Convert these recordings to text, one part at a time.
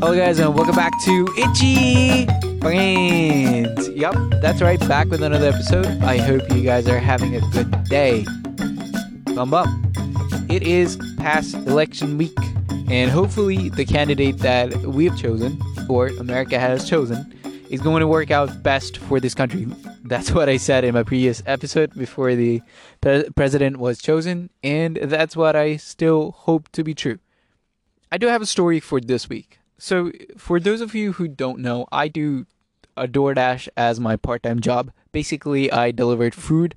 Hello, guys, and welcome back to Itchy Brains. Yup, that's right, back with another episode. I hope you guys are having a good day. Thumb up. It is past election week, and hopefully, the candidate that we have chosen, or America has chosen, is going to work out best for this country. That's what I said in my previous episode before the pre- president was chosen, and that's what I still hope to be true. I do have a story for this week. So, for those of you who don't know, I do a DoorDash as my part time job. Basically, I delivered food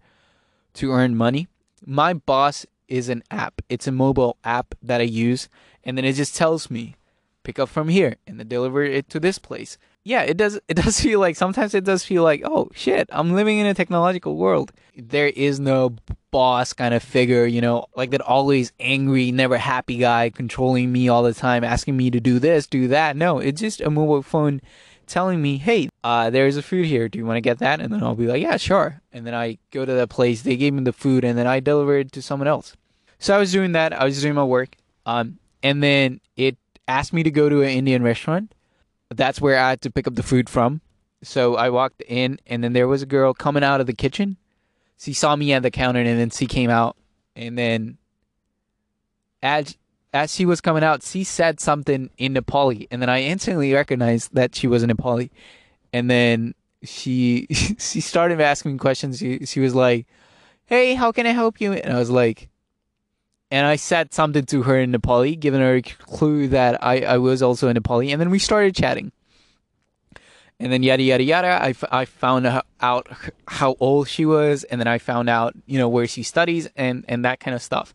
to earn money. My boss is an app, it's a mobile app that I use, and then it just tells me pick up from here and then deliver it to this place. Yeah, it does it does feel like sometimes it does feel like, oh shit, I'm living in a technological world. There is no boss kind of figure, you know, like that always angry, never happy guy controlling me all the time, asking me to do this, do that. No, it's just a mobile phone telling me, hey, uh, there's a food here. Do you want to get that? And then I'll be like, yeah, sure. And then I go to the place, they gave me the food, and then I deliver it to someone else. So I was doing that. I was doing my work. Um, and then it asked me to go to an Indian restaurant. That's where I had to pick up the food from. So I walked in, and then there was a girl coming out of the kitchen. She saw me at the counter, and then she came out. And then, as as she was coming out, she said something in Nepali, and then I instantly recognized that she was a Nepali. And then she she started asking me questions. She she was like, "Hey, how can I help you?" And I was like, and I said something to her in Nepali, giving her a clue that I, I was also in Nepali, and then we started chatting. And then yada yada yada. I, f- I found out how old she was, and then I found out you know where she studies and and that kind of stuff.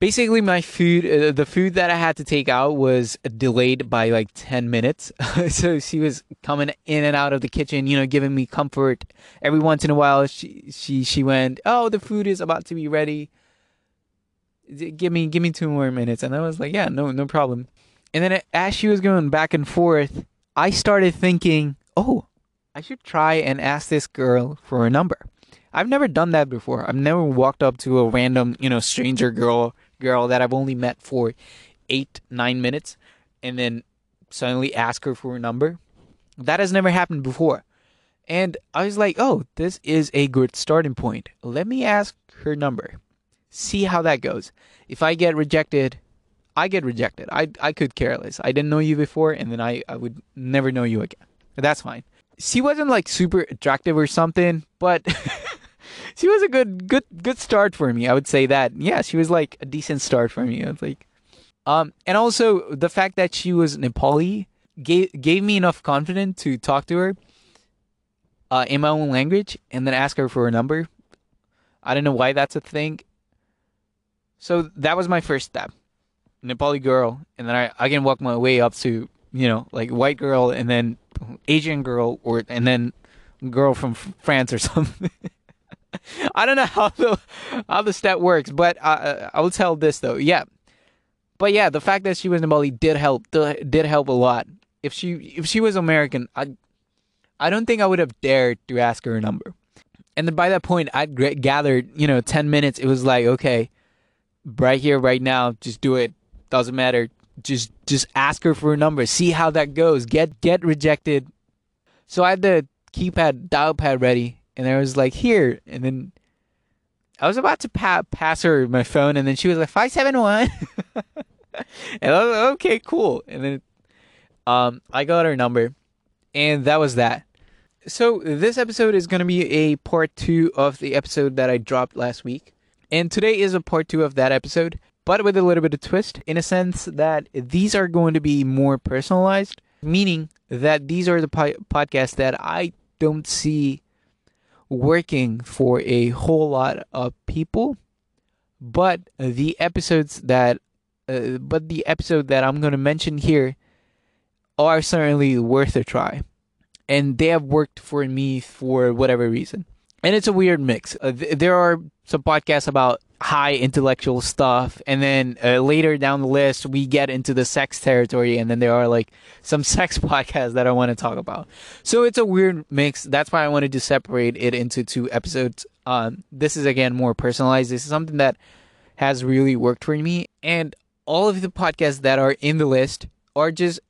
Basically, my food, uh, the food that I had to take out was delayed by like ten minutes. so she was coming in and out of the kitchen, you know, giving me comfort. Every once in a while, she she she went, "Oh, the food is about to be ready." Give me give me two more minutes. And i was like yeah no no problem. And then as she was going back and forth i started thinking oh i should try and ask this girl for a number. I've never done that before. I've never walked up to a random you know stranger girl girl that i've only met for eight nine minutes and then suddenly ask her for a number. That has never happened before. And i was like oh this is a good starting point. Let me ask her number see how that goes. If I get rejected, I get rejected. I I could care less. I didn't know you before, and then I I would never know you again. That's fine. She wasn't like super attractive or something, but she was a good good good start for me. I would say that. Yeah, she was like a decent start for me. I was like, um, and also the fact that she was Nepali gave gave me enough confidence to talk to her, uh, in my own language, and then ask her for a number. I don't know why that's a thing. So that was my first step. Nepali girl, and then I, I can walk my way up to, you know, like white girl and then Asian girl or and then girl from France or something. I don't know how the how the step works, but I I will tell this though. Yeah. But yeah, the fact that she was Nepali did help did help a lot. If she if she was American, I I don't think I would have dared to ask her a number. And then by that point, I'd gathered, you know, 10 minutes. It was like, okay, right here, right now. Just do it. Doesn't matter. Just just ask her for a number. See how that goes. Get get rejected. So I had the keypad dial pad ready, and I was like, here, and then I was about to pa- pass her my phone, and then she was like five seven one, and I was like, okay, cool. And then um, I got her number, and that was that. So this episode is going to be a part two of the episode that I dropped last week. And today is a part two of that episode, but with a little bit of twist in a sense that these are going to be more personalized, meaning that these are the po- podcasts that I don't see working for a whole lot of people, but the episodes that uh, but the episode that I'm going to mention here are certainly worth a try. And they have worked for me for whatever reason and it's a weird mix. Uh, th- there are some podcasts about high intellectual stuff, and then uh, later down the list we get into the sex territory, and then there are like some sex podcasts that I want to talk about. So it's a weird mix. That's why I wanted to separate it into two episodes. Um, this is again more personalized. This is something that has really worked for me, and all of the podcasts that are in the list are just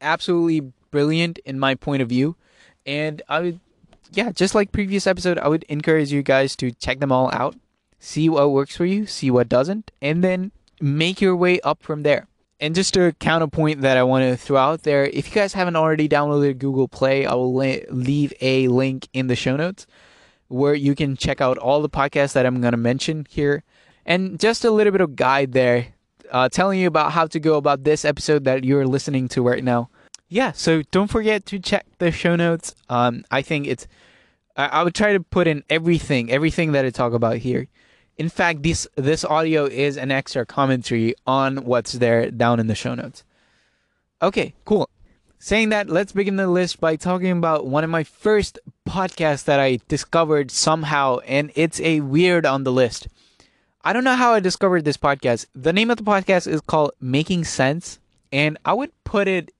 absolutely brilliant in my point of view. And I would, yeah, just like previous episode, I would encourage you guys to check them all out, see what works for you, see what doesn't, and then make your way up from there. And just a counterpoint that I want to throw out there if you guys haven't already downloaded Google Play, I will leave a link in the show notes where you can check out all the podcasts that I'm going to mention here. And just a little bit of guide there uh, telling you about how to go about this episode that you're listening to right now. Yeah, so don't forget to check the show notes. Um, I think it's, I, I would try to put in everything, everything that I talk about here. In fact, this this audio is an extra commentary on what's there down in the show notes. Okay, cool. Saying that, let's begin the list by talking about one of my first podcasts that I discovered somehow, and it's a weird on the list. I don't know how I discovered this podcast. The name of the podcast is called Making Sense, and I would put it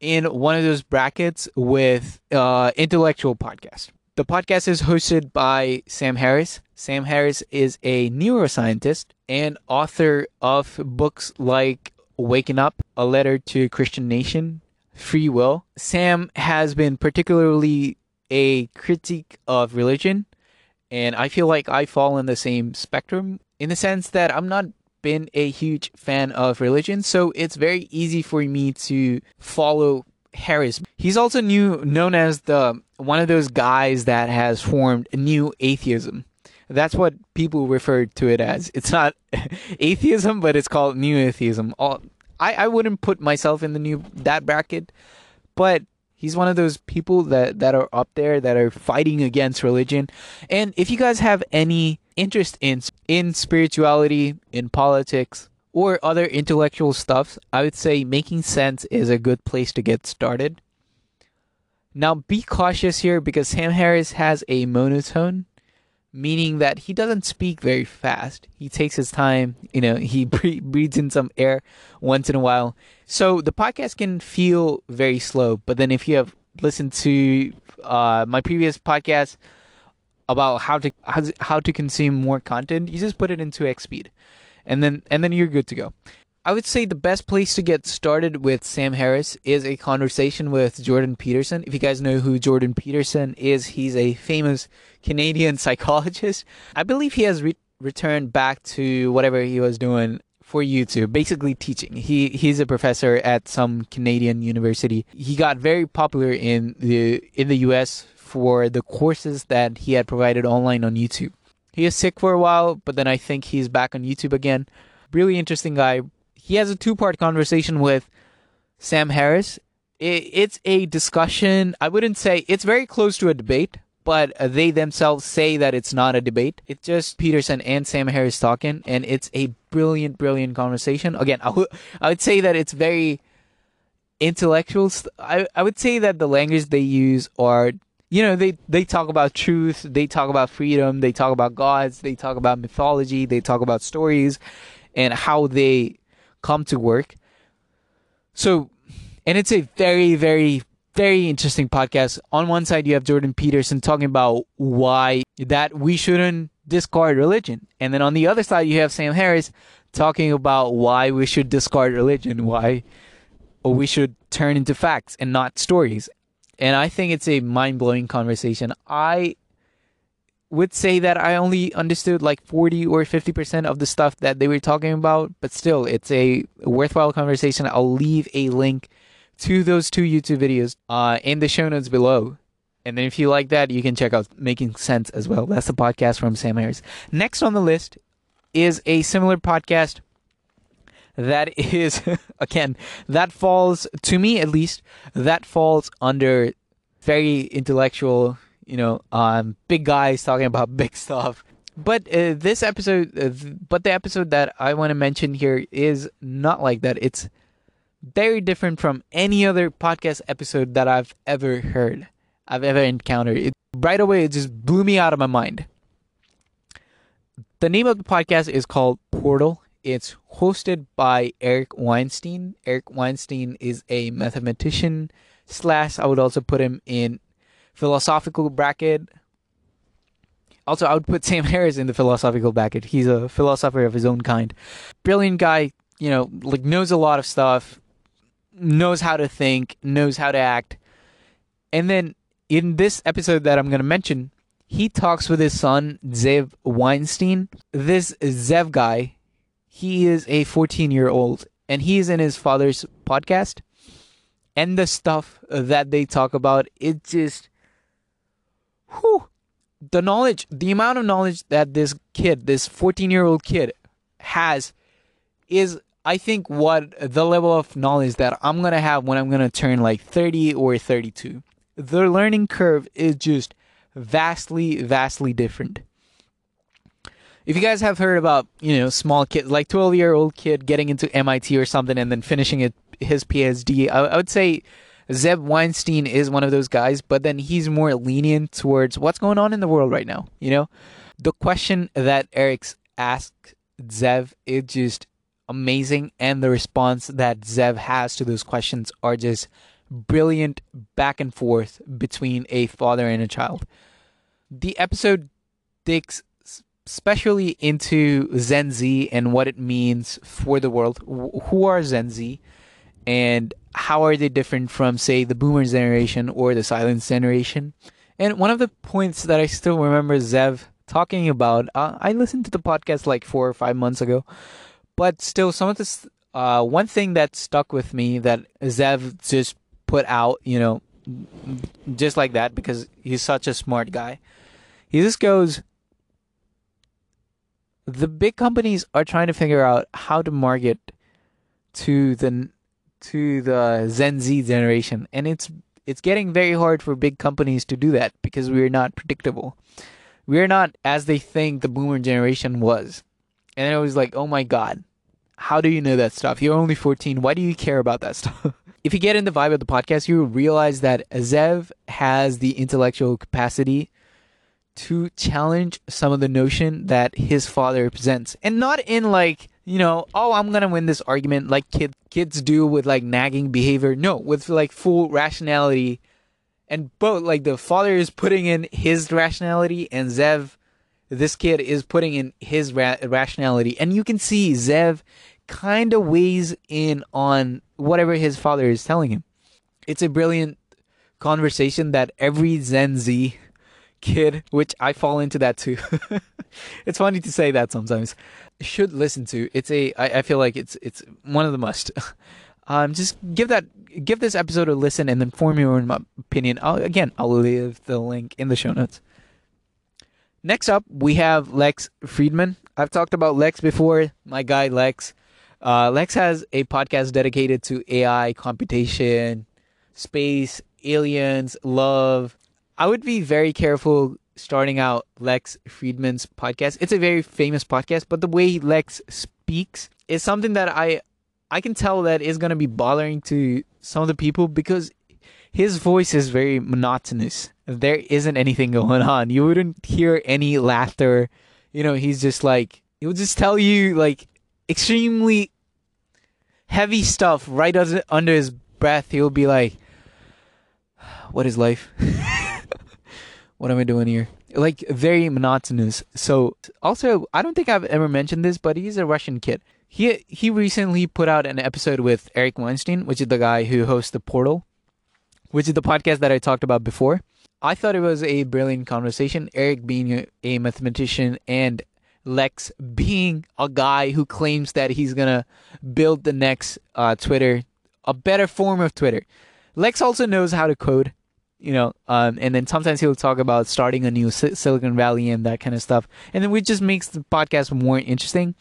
in one of those brackets with uh, intellectual podcast. The podcast is hosted by Sam Harris. Sam Harris is a neuroscientist and author of books like Waking Up, A Letter to Christian Nation, Free Will. Sam has been particularly a critique of religion, and I feel like I fall in the same spectrum in the sense that I'm not been a huge fan of religion, so it's very easy for me to follow Harris. He's also new known as the one of those guys that has formed new atheism. That's what people refer to it as. It's not atheism, but it's called new atheism. All, I, I wouldn't put myself in the new that bracket, but he's one of those people that, that are up there that are fighting against religion. And if you guys have any interest in in spirituality, in politics, or other intellectual stuff, I would say making sense is a good place to get started. Now be cautious here because Sam Harris has a monotone meaning that he doesn't speak very fast. He takes his time, you know, he breathes in some air once in a while. So the podcast can feel very slow, but then if you have listened to uh, my previous podcast about how to how, how to consume more content, you just put it into X speed. And then and then you're good to go. I would say the best place to get started with Sam Harris is a conversation with Jordan Peterson. If you guys know who Jordan Peterson is, he's a famous Canadian psychologist. I believe he has re- returned back to whatever he was doing for YouTube, basically teaching. He he's a professor at some Canadian university. He got very popular in the in the US for the courses that he had provided online on YouTube. He was sick for a while, but then I think he's back on YouTube again. Really interesting guy, he has a two part conversation with Sam Harris. it's a discussion. I wouldn't say it's very close to a debate, but they themselves say that it's not a debate. It's just Peterson and Sam Harris talking, and it's a brilliant, brilliant conversation. Again, I would say that it's very intellectual. I I would say that the language they use are you know they they talk about truth, they talk about freedom, they talk about gods, they talk about mythology, they talk about stories, and how they come to work. So, and it's a very, very, very interesting podcast. On one side, you have Jordan Peterson talking about why that we shouldn't discard religion. And then on the other side, you have Sam Harris talking about why we should discard religion, why or we should turn into facts and not stories. And I think it's a mind blowing conversation. I would say that I only understood like 40 or 50% of the stuff that they were talking about, but still, it's a worthwhile conversation. I'll leave a link to those two YouTube videos uh, in the show notes below. And then if you like that, you can check out Making Sense as well. That's the podcast from Sam Harris. Next on the list is a similar podcast that is, again, that falls, to me at least, that falls under very intellectual you know, um, big guys talking about big stuff. But uh, this episode, uh, but the episode that I want to mention here is not like that. It's very different from any other podcast episode that I've ever heard, I've ever encountered. It, right away, it just blew me out of my mind. The name of the podcast is called Portal. It's hosted by Eric Weinstein. Eric Weinstein is a mathematician slash I would also put him in philosophical bracket. Also, I would put Sam Harris in the philosophical bracket. He's a philosopher of his own kind. Brilliant guy, you know, like knows a lot of stuff. knows how to think, knows how to act. And then in this episode that I'm going to mention, he talks with his son, Zev Weinstein. This Zev guy, he is a 14 year old and he is in his father's podcast. And the stuff that they talk about, it just, whew, the knowledge, the amount of knowledge that this kid, this 14 year old kid, has is I think what the level of knowledge that I'm gonna have when I'm gonna turn like 30 or 32. The learning curve is just vastly, vastly different. If you guys have heard about, you know, small kid like 12 year old kid getting into MIT or something and then finishing it, his PhD, I, I would say Zev Weinstein is one of those guys, but then he's more lenient towards what's going on in the world right now. You know, the question that Eric's asked Zev is just amazing, and the response that Zev has to those questions are just brilliant back and forth between a father and a child. The episode digs especially into Gen Z and what it means for the world. Who are Gen Z? And how are they different from, say, the boomer generation or the silence generation? And one of the points that I still remember Zev talking about, uh, I listened to the podcast like four or five months ago, but still, some of this, uh, one thing that stuck with me that Zev just put out, you know, just like that because he's such a smart guy. He just goes, the big companies are trying to figure out how to market to the to the Gen Z generation, and it's it's getting very hard for big companies to do that because we're not predictable. We're not as they think the boomer generation was. And I was like, oh my god, how do you know that stuff? You're only 14. Why do you care about that stuff? if you get in the vibe of the podcast, you realize that Zev has the intellectual capacity to challenge some of the notion that his father presents And not in like, you know, oh, I'm to win this argument like kid, kids do with like nagging behavior. No, with like full rationality. And both, like the father is putting in his rationality and Zev, this kid, is putting in his ra- rationality. And you can see Zev kind of weighs in on whatever his father is telling him. It's a brilliant conversation that every Gen Z kid, which I fall into that too. it's funny to say that sometimes. Should listen to. It's a. I, I feel like it's it's one of the must. um, just give that give this episode a listen and then form your own opinion. I'll, again, I'll leave the link in the show notes. Next up, we have Lex Fridman. I've talked about Lex before. My guy Lex. Uh, Lex has a podcast dedicated to AI, computation, space, aliens, love, I would be very careful starting out Lex Fridman's podcast. It's a very famous podcast, but the way Lex speaks is something that I I can tell that is going to be bothering to some of the people because his voice is very monotonous. There isn't anything going on. You wouldn't hear any laughter. You know, he's just like he will just tell you like extremely heavy stuff right under his breath. He'll be like, "What is life?" what am I doing here? Like very monotonous. So also, I don't think I've ever mentioned this, but he's a Russian kid. He he recently put out an episode with Eric Weinstein, which is the guy who hosts the Portal, which is the podcast that I talked about before. I thought it was a brilliant conversation. Eric being a, mathematician and Lex being a guy who claims that he's gonna build the next uh, Twitter, a better form of Twitter. Lex also knows how to code you know, um, and then sometimes he'll talk about starting a new Silicon Valley and that kind of stuff, and then it just makes the podcast more interesting.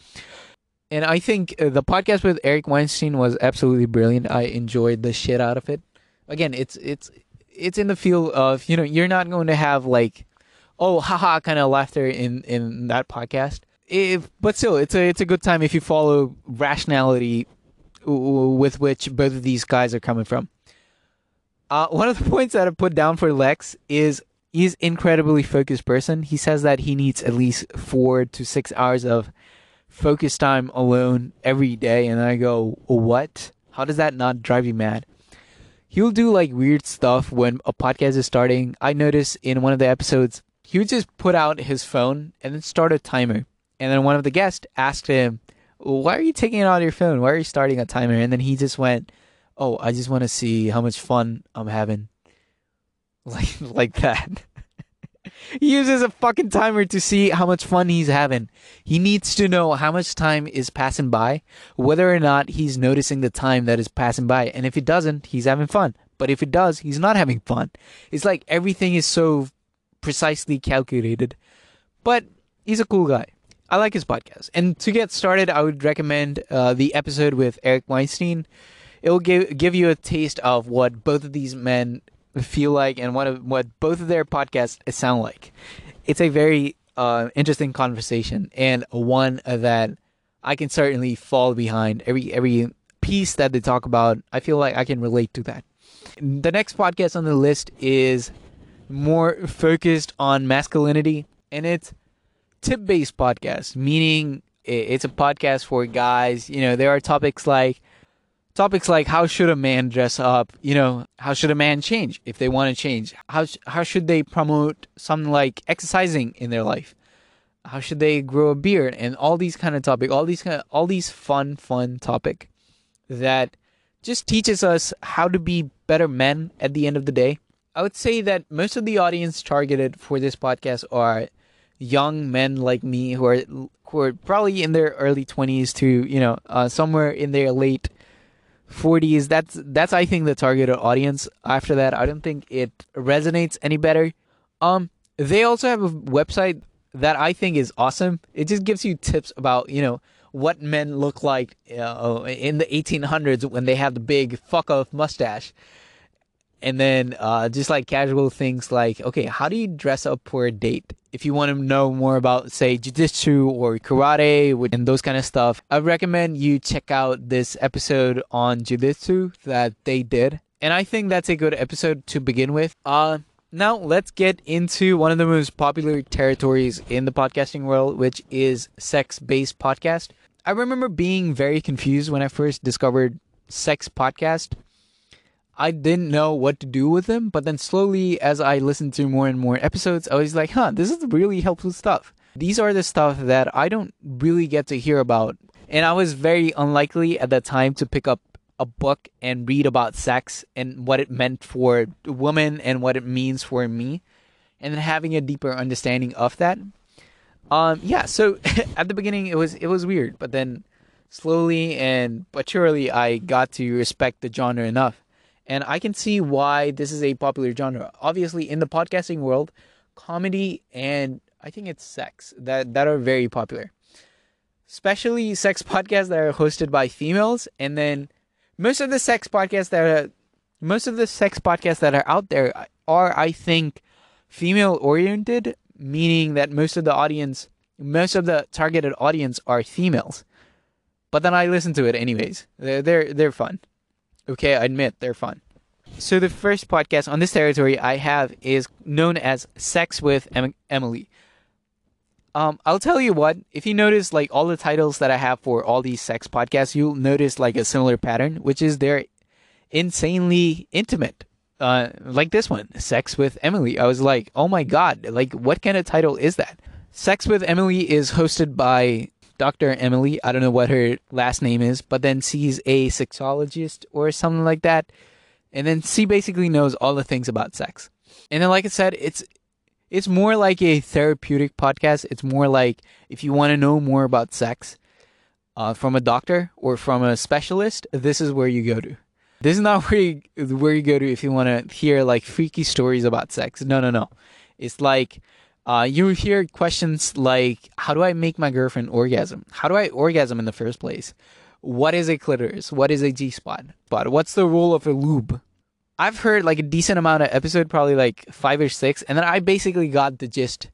And I think uh, the podcast with Eric Weinstein was absolutely brilliant. I enjoyed the shit out of it. Again, it's it's it's in the field of you know you're not going to have like oh haha kind of laughter in in that podcast. If, but still, it's a it's a good time if you follow rationality with which both of these guys are coming from. Uh, one of the points that I put down for Lex is he's incredibly focused person. He says that he needs at least four to six hours of focus time alone every day, and I go, what? How does that not drive you mad? He'll do like weird stuff when a podcast is starting. I noticed in one of the episodes, he would just put out his phone and then start a timer. And then one of the guests asked him, Why are you taking it out your phone? Why are you starting a timer? And then he just went, oh, I just want to see how much fun I'm having. Like like that. he uses a fucking timer to see how much fun he's having. He needs to know how much time is passing by, whether or not he's noticing the time that is passing by. And if he doesn't, he's having fun. But if it does, he's not having fun. It's like everything is so precisely calculated. But he's a cool guy. I like his podcast. And to get started, I would recommend uh, the episode with Eric Weinstein. It will give give you a taste of what both of these men feel like and what what both of their podcasts sound like. It's a very uh, interesting conversation and one that I can certainly fall behind. Every every piece that they talk about, I feel like I can relate to that. The next podcast on the list is more focused on masculinity, and it's tip-based podcast, meaning it's a podcast for guys. You know, there are topics like topics like how should a man dress up you know how should a man change if they want to change? How how should they promote something like exercising in their life? How should they grow a beard? And all these kind of topic all these kind of, all these fun fun topic that just teaches us how to be better men at the end of the day. I would say that most of the audience targeted for this podcast are young men like me who are who are probably in their early 20s to you know uh, somewhere in their late 40s that's that's i think the targeted audience after that. I don't think it resonates any better. Um they also have a website that i think is awesome. It just gives you tips about you know what men look like uh, in the 1800s when they have the big fuck off mustache and then uh, just like casual things like okay how do you dress up for a date? If you want to know more about say jiu-jitsu or karate and those kind of stuff i recommend you check out this episode on jiu-jitsu that they did. And i think that's a good episode to begin with. Uh now let's get into one of the most popular territories in the podcasting world which is sex-based podcast. I remember being very confused when i first discovered sex podcast I didn't know what to do with them, but then slowly, as I listened to more and more episodes, I was like, huh, this is really helpful stuff. These are the stuff that I don't really get to hear about. And I was very unlikely at that time to pick up a book and read about sex and what it meant for women and what it means for me, and then having a deeper understanding of that. Um, yeah, so at the beginning it was it was weird, but then slowly and but surely I got to respect the genre enough and I can see why this is a popular genre. Obviously, in the podcasting world, comedy and I think it's sex that that are very popular. Especially sex podcasts that are hosted by females, and then most of the sex podcasts that are most of the sex podcasts that are out there are, I think, female oriented, meaning that most of the audience, most of the targeted audience are females. But then I listen to it anyways. They're they're, they're fun. Okay, I admit they're fun. So the first podcast on this territory I have is known as Sex with em- Emily. Um, I'll tell you what. If you notice, like all the titles that I have for all these sex podcasts, you'll notice like a similar pattern, which is they're insanely intimate. Uh, like this one, Sex with Emily. I was like, oh my god, like what kind of title is that? Sex with Emily is hosted by Dr. Emily. I don't know what her last name is, but then she's a sexologist or something like that. And then she basically knows all the things about sex. And then, like I said, it's it's more like a therapeutic podcast. It's more like if you want to know more about sex uh, from a doctor or from a specialist, this is where you go to. This is not where you, where you go to if you want to hear like freaky stories about sex. No, no, no. It's like uh, you hear questions like, "How do I make my girlfriend orgasm? How do I orgasm in the first place? What is a clitoris? What is a G spot? But what's the role of a lube?" I've heard like a decent amount of episode, probably like five or six, and then I basically got the gist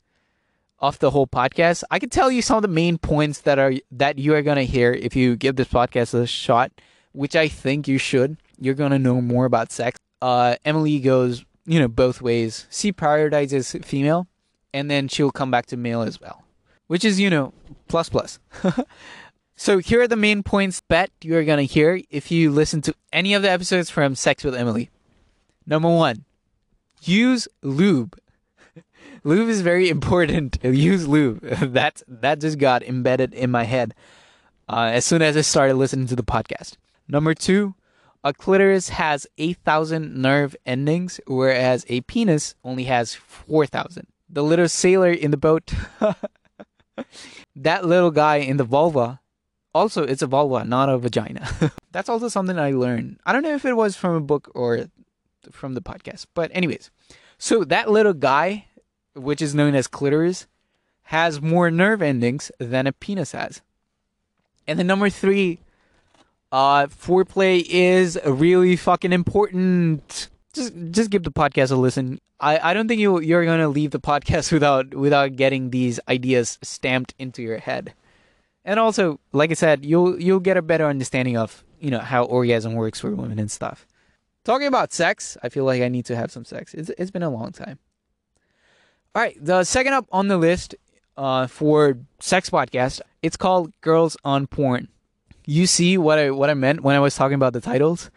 of the whole podcast. I can tell you some of the main points that are that you are gonna hear if you give this podcast a shot, which I think you should. You're gonna know more about sex. Uh, Emily goes, you know, both ways. She prioritizes female and then she'll come back to male as well, which is, you know, plus plus. so here are the main points that you're going to hear if you listen to any of the episodes from Sex with Emily. Number one, use lube. lube is very important. Use lube. that that just got embedded in my head uh, as soon as I started listening to the podcast. Number two, A clitoris has 8,000 nerve endings, whereas a penis only has 4,000. The little sailor in the boat, that little guy in the vulva, also it's a vulva, not a vagina. That's also something I learned. I don't know if it was from a book or from the podcast, but anyways. So that little guy, which is known as clitoris, has more nerve endings than a penis has. And then number three, uh, foreplay is really fucking important. Just just give the podcast a listen. I, I don't think you you're gonna leave the podcast without without getting these ideas stamped into your head. And also, like I said, you'll you'll get a better understanding of you know how orgasm works for women and stuff. Talking about sex, I feel like I need to have some sex. It's it's been a long time. All right, the second up on the list uh, for sex podcast. It's called Girls on Porn. You see what I what I meant when I was talking about the titles.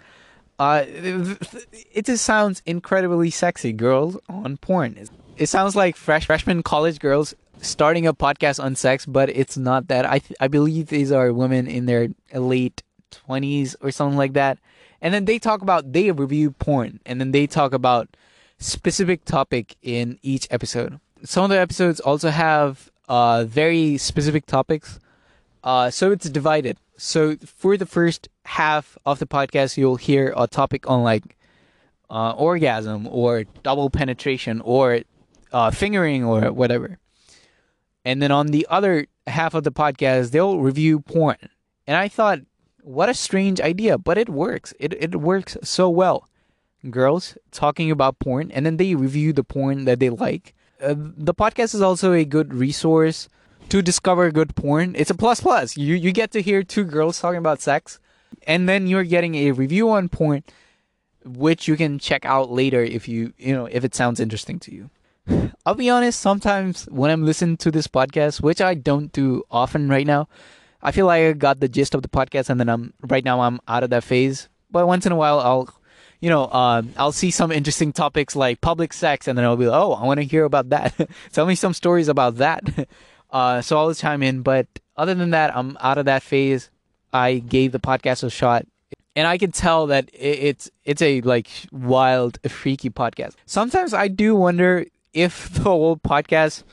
Uh, it, just sounds incredibly sexy. Girls on porn. It sounds like fresh freshman college girls starting a podcast on sex, but it's not that. I th- I believe these are women in their late twenties or something like that, and then they talk about they review porn, and then they talk about specific topic in each episode. Some of the episodes also have uh, very specific topics. Uh, so it's divided. So for the first half of the podcast, you'll hear a topic on like uh, orgasm or double penetration or uh, fingering or whatever. And then on the other half of the podcast, they'll review porn. And I thought, what a strange idea, but it works. It it works so well. Girls talking about porn, and then they review the porn that they like uh, the podcast is also a good resource to discover good porn. It's a plus plus. You you get to hear two girls talking about sex, and then you're getting a review on point which you can check out later if you you know if it sounds interesting to you. I'll be honest. Sometimes when I'm listening to this podcast, which I don't do often right now, I feel like I got the gist of the podcast, and then I'm right now I'm out of that phase. But once in a while, I'll you know, uh, I'll see some interesting topics like public sex, and then I'll be like, oh, I want to hear about that. Tell me some stories about that. Uh, so I'll chime in. But other than that, I'm out of that phase. I gave the podcast a shot, and I can tell that it's it's a like wild, freaky podcast. Sometimes I do wonder if the whole podcast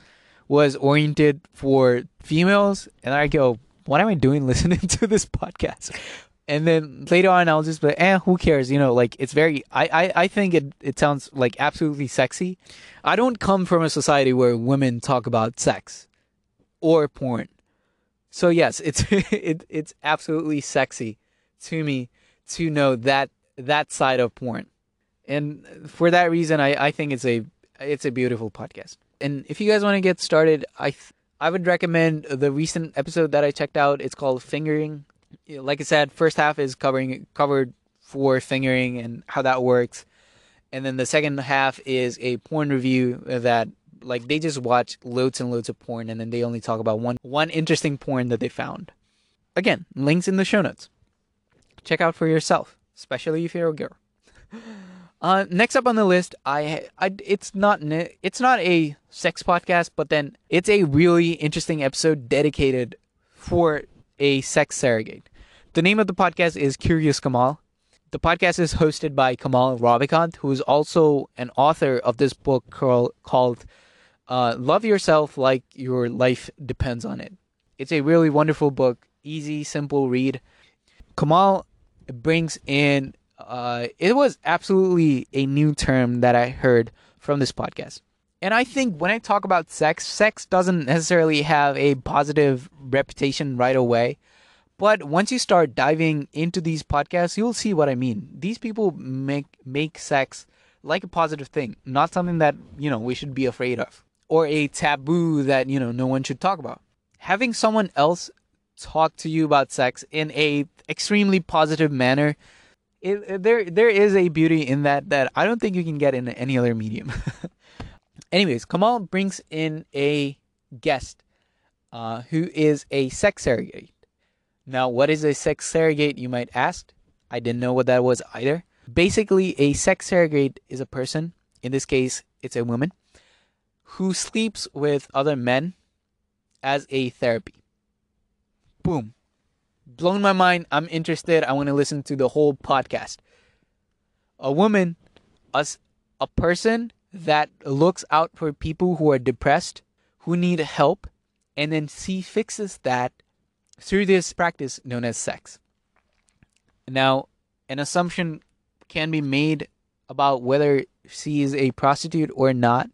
was oriented for females, and I go, what am I doing listening to this podcast? and then later on I'll just be eh, who cares? You know, like it's very I, I, I think it it sounds like absolutely sexy. I don't come from a society where women talk about sex or porn. So yes, it's it, it's absolutely sexy to me to know that that side of porn. And for that reason I, I think it's a it's a beautiful podcast. And if you guys want to get started, I I would recommend the recent episode that I checked out. It's called Fingering like I said, first half is covering covered for fingering and how that works, and then the second half is a porn review that like they just watch loads and loads of porn and then they only talk about one one interesting porn that they found. Again, links in the show notes. Check out for yourself, especially if you're a girl. Uh, next up on the list, I, I it's not it's not a sex podcast, but then it's a really interesting episode dedicated for a sex surrogate. The name of the podcast is Curious Kamal. The podcast is hosted by Kamal Ravikant, who is also an author of this book called, called uh, Love Yourself Like Your Life Depends on It. It's a really wonderful book, easy, simple read. Kamal brings in, uh, it was absolutely a new term that I heard from this podcast. And I think when I talk about sex, sex doesn't necessarily have a positive reputation right away. But once you start diving into these podcasts, you'll see what I mean. These people make make sex like a positive thing, not something that, you know, we should be afraid of or a taboo that, you know, no one should talk about. Having someone else talk to you about sex in a extremely positive manner, it, there there is a beauty in that that I don't think you can get in any other medium. Anyways, Kamal brings in a guest uh, who is a sex surrogate. Now, what is a sex surrogate, you might ask? I didn't know what that was either. Basically, a sex surrogate is a person, in this case, it's a woman, who sleeps with other men as a therapy. Boom. blown my mind. I'm interested. I want to listen to the whole podcast. A woman, us, a person that looks out for people who are depressed, who need help, and then she fixes that through this practice known as sex. Now, an assumption can be made about whether she is a prostitute or not.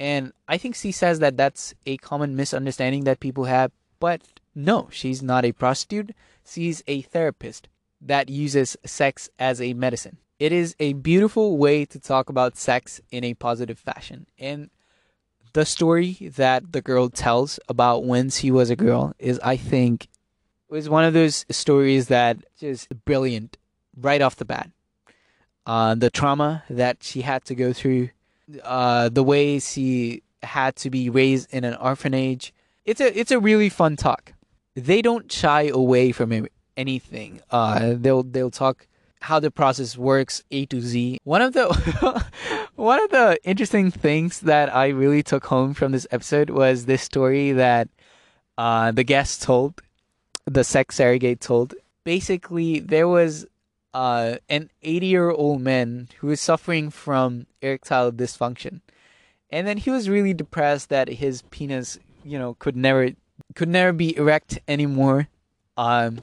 And I think she says that that's a common misunderstanding that people have. But no, she's not a prostitute. She's a therapist that uses sex as a medicine. It is a beautiful way to talk about sex in a positive fashion. And the story that the girl tells about when she was a girl is, I think, was one of those stories that just brilliant right off the bat. Uh, the trauma that she had to go through, uh, the way she had to be raised in an orphanage. It's a it's a really fun talk. They don't shy away from anything. Uh, they'll they'll talk how the process works A to Z. One of the one of the interesting things that I really took home from this episode was this story that uh, the guest told, the sex surrogate told. Basically, there was uh, an 80 year old man who was suffering from erectile dysfunction. And then he was really depressed that his penis, you know, could never could never be erect anymore. Um,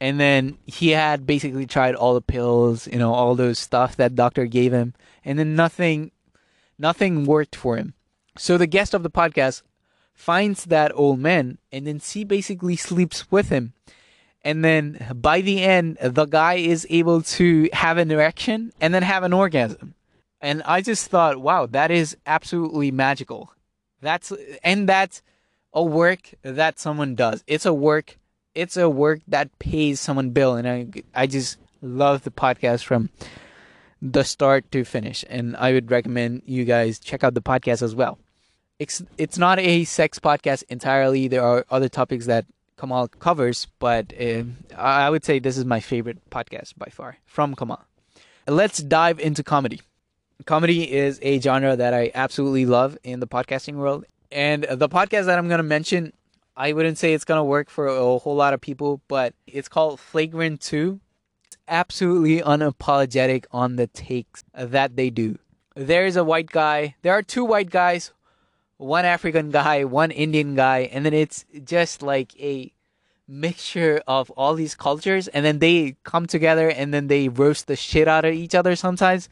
and then he had basically tried all the pills, you know, all those stuff that doctor gave him, and then nothing, nothing worked for him. So the guest of the podcast finds that old man, and then she basically sleeps with him and then by the end the guy is able to have an erection and then have an orgasm. And i just thought wow that is absolutely magical. That's and that's a work that someone does. It's a work it's a work that pays someone bill. And i i just love the podcast from the start to finish. And i would recommend you guys check out the podcast as well. It's it's not a sex podcast entirely. There are other topics that Kamal covers, but uh, I would say this is my favorite podcast by far from Kamal. Let's dive into comedy. Comedy is a genre that I absolutely love in the podcasting world. And the podcast that I'm going to mention, I wouldn't say it's going to work for a whole lot of people, but it's called Flagrant 2. It's absolutely unapologetic on the takes that they do. There's a white guy, there are two white guys one African guy, one Indian guy, and then it's just like a mixture of all these cultures and then they come together and then they roast the shit out of each other sometimes.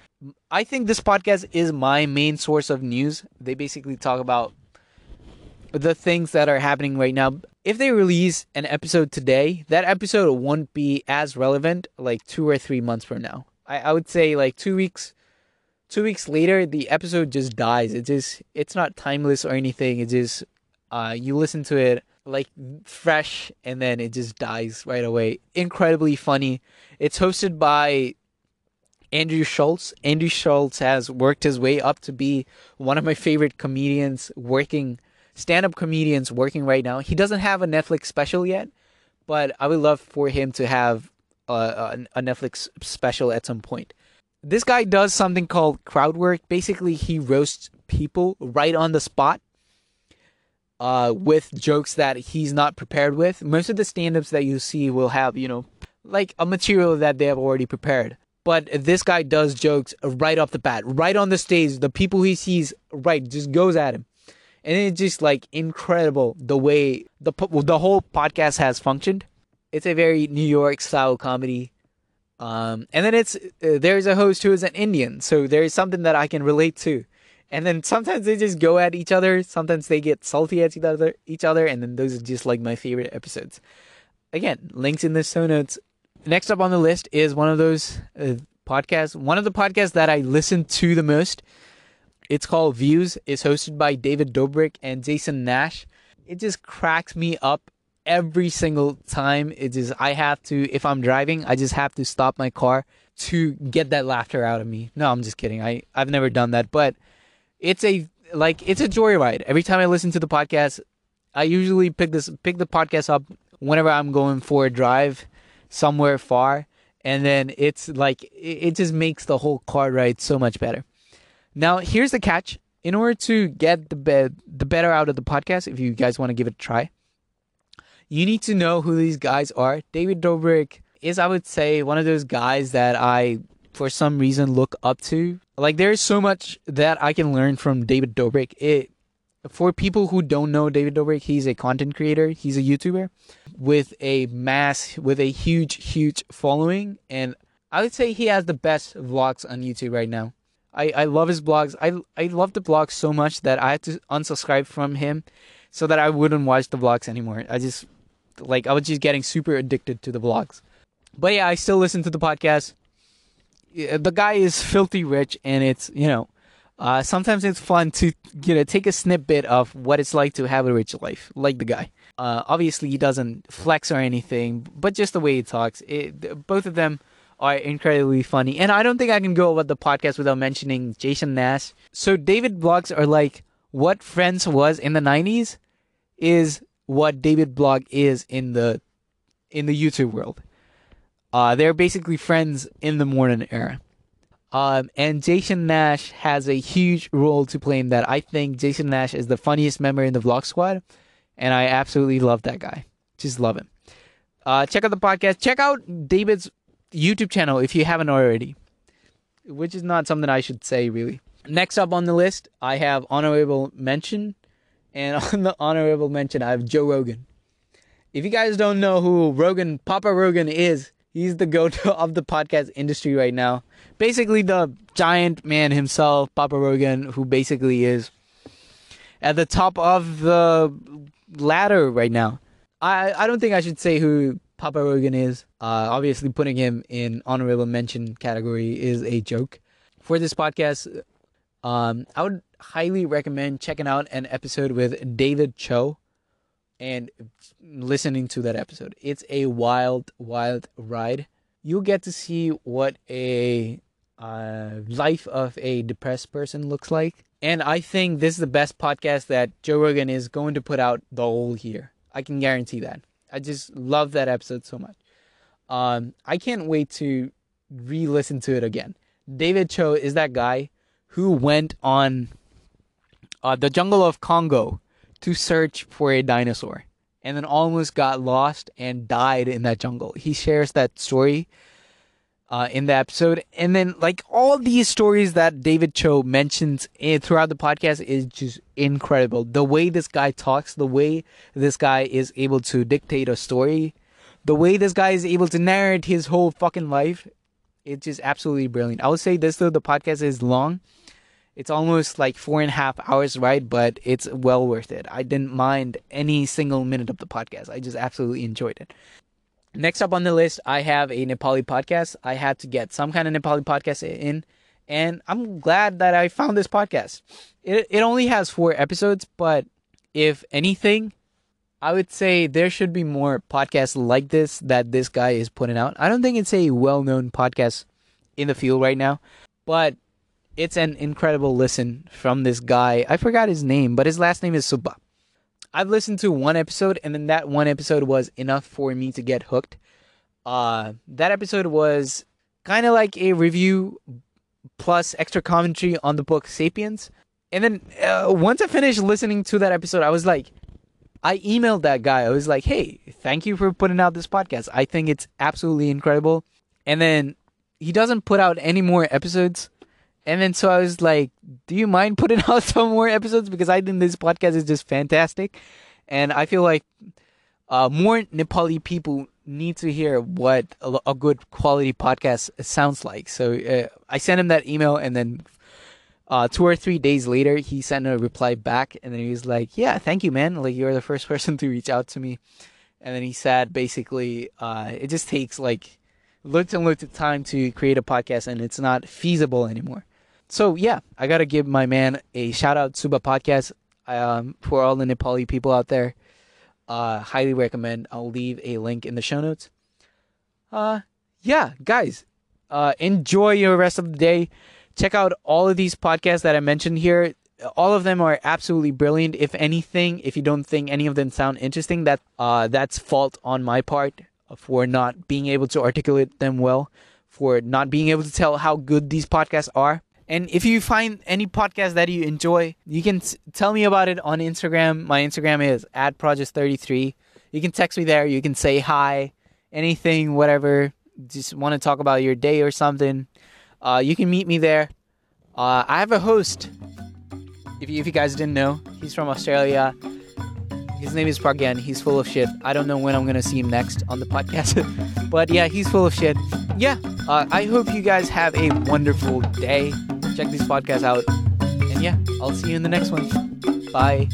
I think this podcast is my main source of news. They basically talk about the things that are happening right now. If they release an episode today, that episode won't be as relevant like two or three months from now. I, I would say like two weeks two weeks later the episode just dies. It just it's not timeless or anything. It just uh you listen to it like fresh and then it just dies right away. Incredibly funny. It's hosted by andrew schulz. Andrew schulz has worked his way up to be one of my favorite comedians working stand-up comedians working right now. He doesn't have a netflix special yet but i would love for him to have a, a netflix special at some point this guy does something called crowd work. Basically, he roasts people right on the spot uh, with jokes that he's not prepared with. Most of the stand ups that you see will have, you know, like a material that they have already prepared. But this guy does jokes right off the bat, right on the stage. The people he sees, right, just goes at him. And it's just like incredible the way the the whole podcast has functioned. It's a very New York style comedy um, and then it's uh, there's a host who is an Indian, so there's something that I can relate to. And then sometimes they just go at each other. Sometimes they get salty at each other, each other, and then those are just like my favorite episodes. Again, links in the show notes. Next up on the list is one of those uh, podcasts. One of the podcasts that I listen to the most. It's called Views. It's hosted by David Dobrik and Jason Nash. It just cracks me up every single time it is I have to if I'm driving, I just have to stop my car to get that laughter out of me. No, I'm just kidding. I I've never done that, but it's a like it's a joyride. Every time I listen to the podcast, I usually pick this pick the podcast up whenever I'm going for a drive somewhere far and then it's like it just makes the whole car ride so much better. Now, here's the catch. In order to get the be- the better out of the podcast, if you guys want to give it a try, you need to know who these guys are. David Dobrik is, I would say, one of those guys that I, for some reason, look up to. Like, there's so much that I can learn from David Dobrik. It for people who don't know David Dobrik, he's a content creator. He's a YouTuber with a mass, with a huge, huge following, and I would say he has the best vlogs on YouTube right now. I, I love his blogs. I I love the blogs so much that I had to unsubscribe from him so that I wouldn't watch the vlogs anymore. I just like I was just getting super addicted to the vlogs. But yeah, I still listen to the podcast. The guy is filthy rich, and it's you know, uh, sometimes it's fun to you know take a snippet of what it's like to have a rich life, like the guy. Uh, obviously, he doesn't flex or anything, but just the way he talks, it, both of them are incredibly funny. And I don't think I can go about the podcast without mentioning Jason Nash. So David blogs are like what Friends was in the '90s is what David blog is in the in the YouTube world. Uh, they're basically friends in the modern era. Um, and Jason Nash has a huge role to play in that. I think Jason Nash is the funniest member in the Vlog Squad, and I absolutely love that guy. Just love him. Uh, check out the podcast. Check out David's YouTube channel if you haven't already, which is not something I should say really. Next up on the list, I have honorable mention, and on the honorable mention, I have Joe Rogan. If you guys don't know who Rogan, Papa Rogan is, he's the go-to of the podcast industry right now. Basically, the giant man himself, Papa Rogan, who basically is at the top of the ladder right now. I I don't think I should say who Papa Rogan is. Uh, obviously, putting him in honorable mention category is a joke. For this podcast, um, I would highly recommend checking out an episode with David Choe and listening to that episode. It's a wild, wild ride. You'll get to see what a uh, life of a depressed person looks like. And I think this is the best podcast that Joe Rogan is going to put out the whole year. I can guarantee that. I just love that episode so much. Um, I can't wait to re-listen to it again. David Choe is that guy who went on uh, the jungle of Congo to search for a dinosaur and then almost got lost and died in that jungle. He shares that story uh, in the episode. And then, like, all these stories that David Choe mentions in, throughout the podcast is just incredible. The way this guy talks, the way this guy is able to dictate a story, the way this guy is able to narrate his whole fucking life, it's just absolutely brilliant. I would say this, though, the podcast is long. It's almost like four and a half hours, right? But it's well worth it. I didn't mind any single minute of the podcast. I just absolutely enjoyed it. Next up on the list, I have a Nepali podcast. I had to get some kind of Nepali podcast in, and I'm glad that I found this podcast. It it only has four episodes, but if anything, I would say there should be more podcasts like this that this guy is putting out. I don't think it's a well-known podcast in the field right now, but it's an incredible listen from this guy. I forgot his name, but his last name is Subba. I've listened to one episode, and then that one episode was enough for me to get hooked. Uh, that episode was kind of like a review plus extra commentary on the book Sapiens. And then uh, once I finished listening to that episode, I was like, I emailed that guy. I was like, hey, thank you for putting out this podcast. I think it's absolutely incredible. And then he doesn't put out any more episodes. And then so I was like, do you mind putting out some more episodes? Because I think this podcast is just fantastic. And I feel like uh, more Nepali people need to hear what a, a good quality podcast sounds like. So uh, I sent him that email, and then uh, two or three days later, he sent a reply back, and then he was like, "Yeah, thank you, man. Like you're the first person to reach out to me." And then he said, basically, uh, it just takes like looked and looked at time to create a podcast, and it's not feasible anymore so yeah, I gotta give my man a shout out Subba podcast. Um, for all the Nepali people out there, uh, highly recommend. I'll leave a link in the show notes. Uh, yeah, guys, uh, enjoy your rest of the day. Check out all of these podcasts that I mentioned here. All of them are absolutely brilliant. If anything, if you don't think any of them sound interesting, that uh, that's fault on my part for not being able to articulate them well, for not being able to tell how good these podcasts are. And if you find any podcast that you enjoy, you can tell me about it on Instagram. My Instagram is at Project33. You can text me there. You can say hi, anything, whatever. Just want to talk about your day or something. Uh, you can meet me there. Uh, I have a host. If you, if you guys didn't know, he's from Australia. His name is Pragyan. He's full of shit. I don't know when I'm gonna see him next on the podcast, but yeah, he's full of shit. Yeah, uh, I hope you guys have a wonderful day. Check these podcasts out, and yeah, I'll see you in the next one. Bye.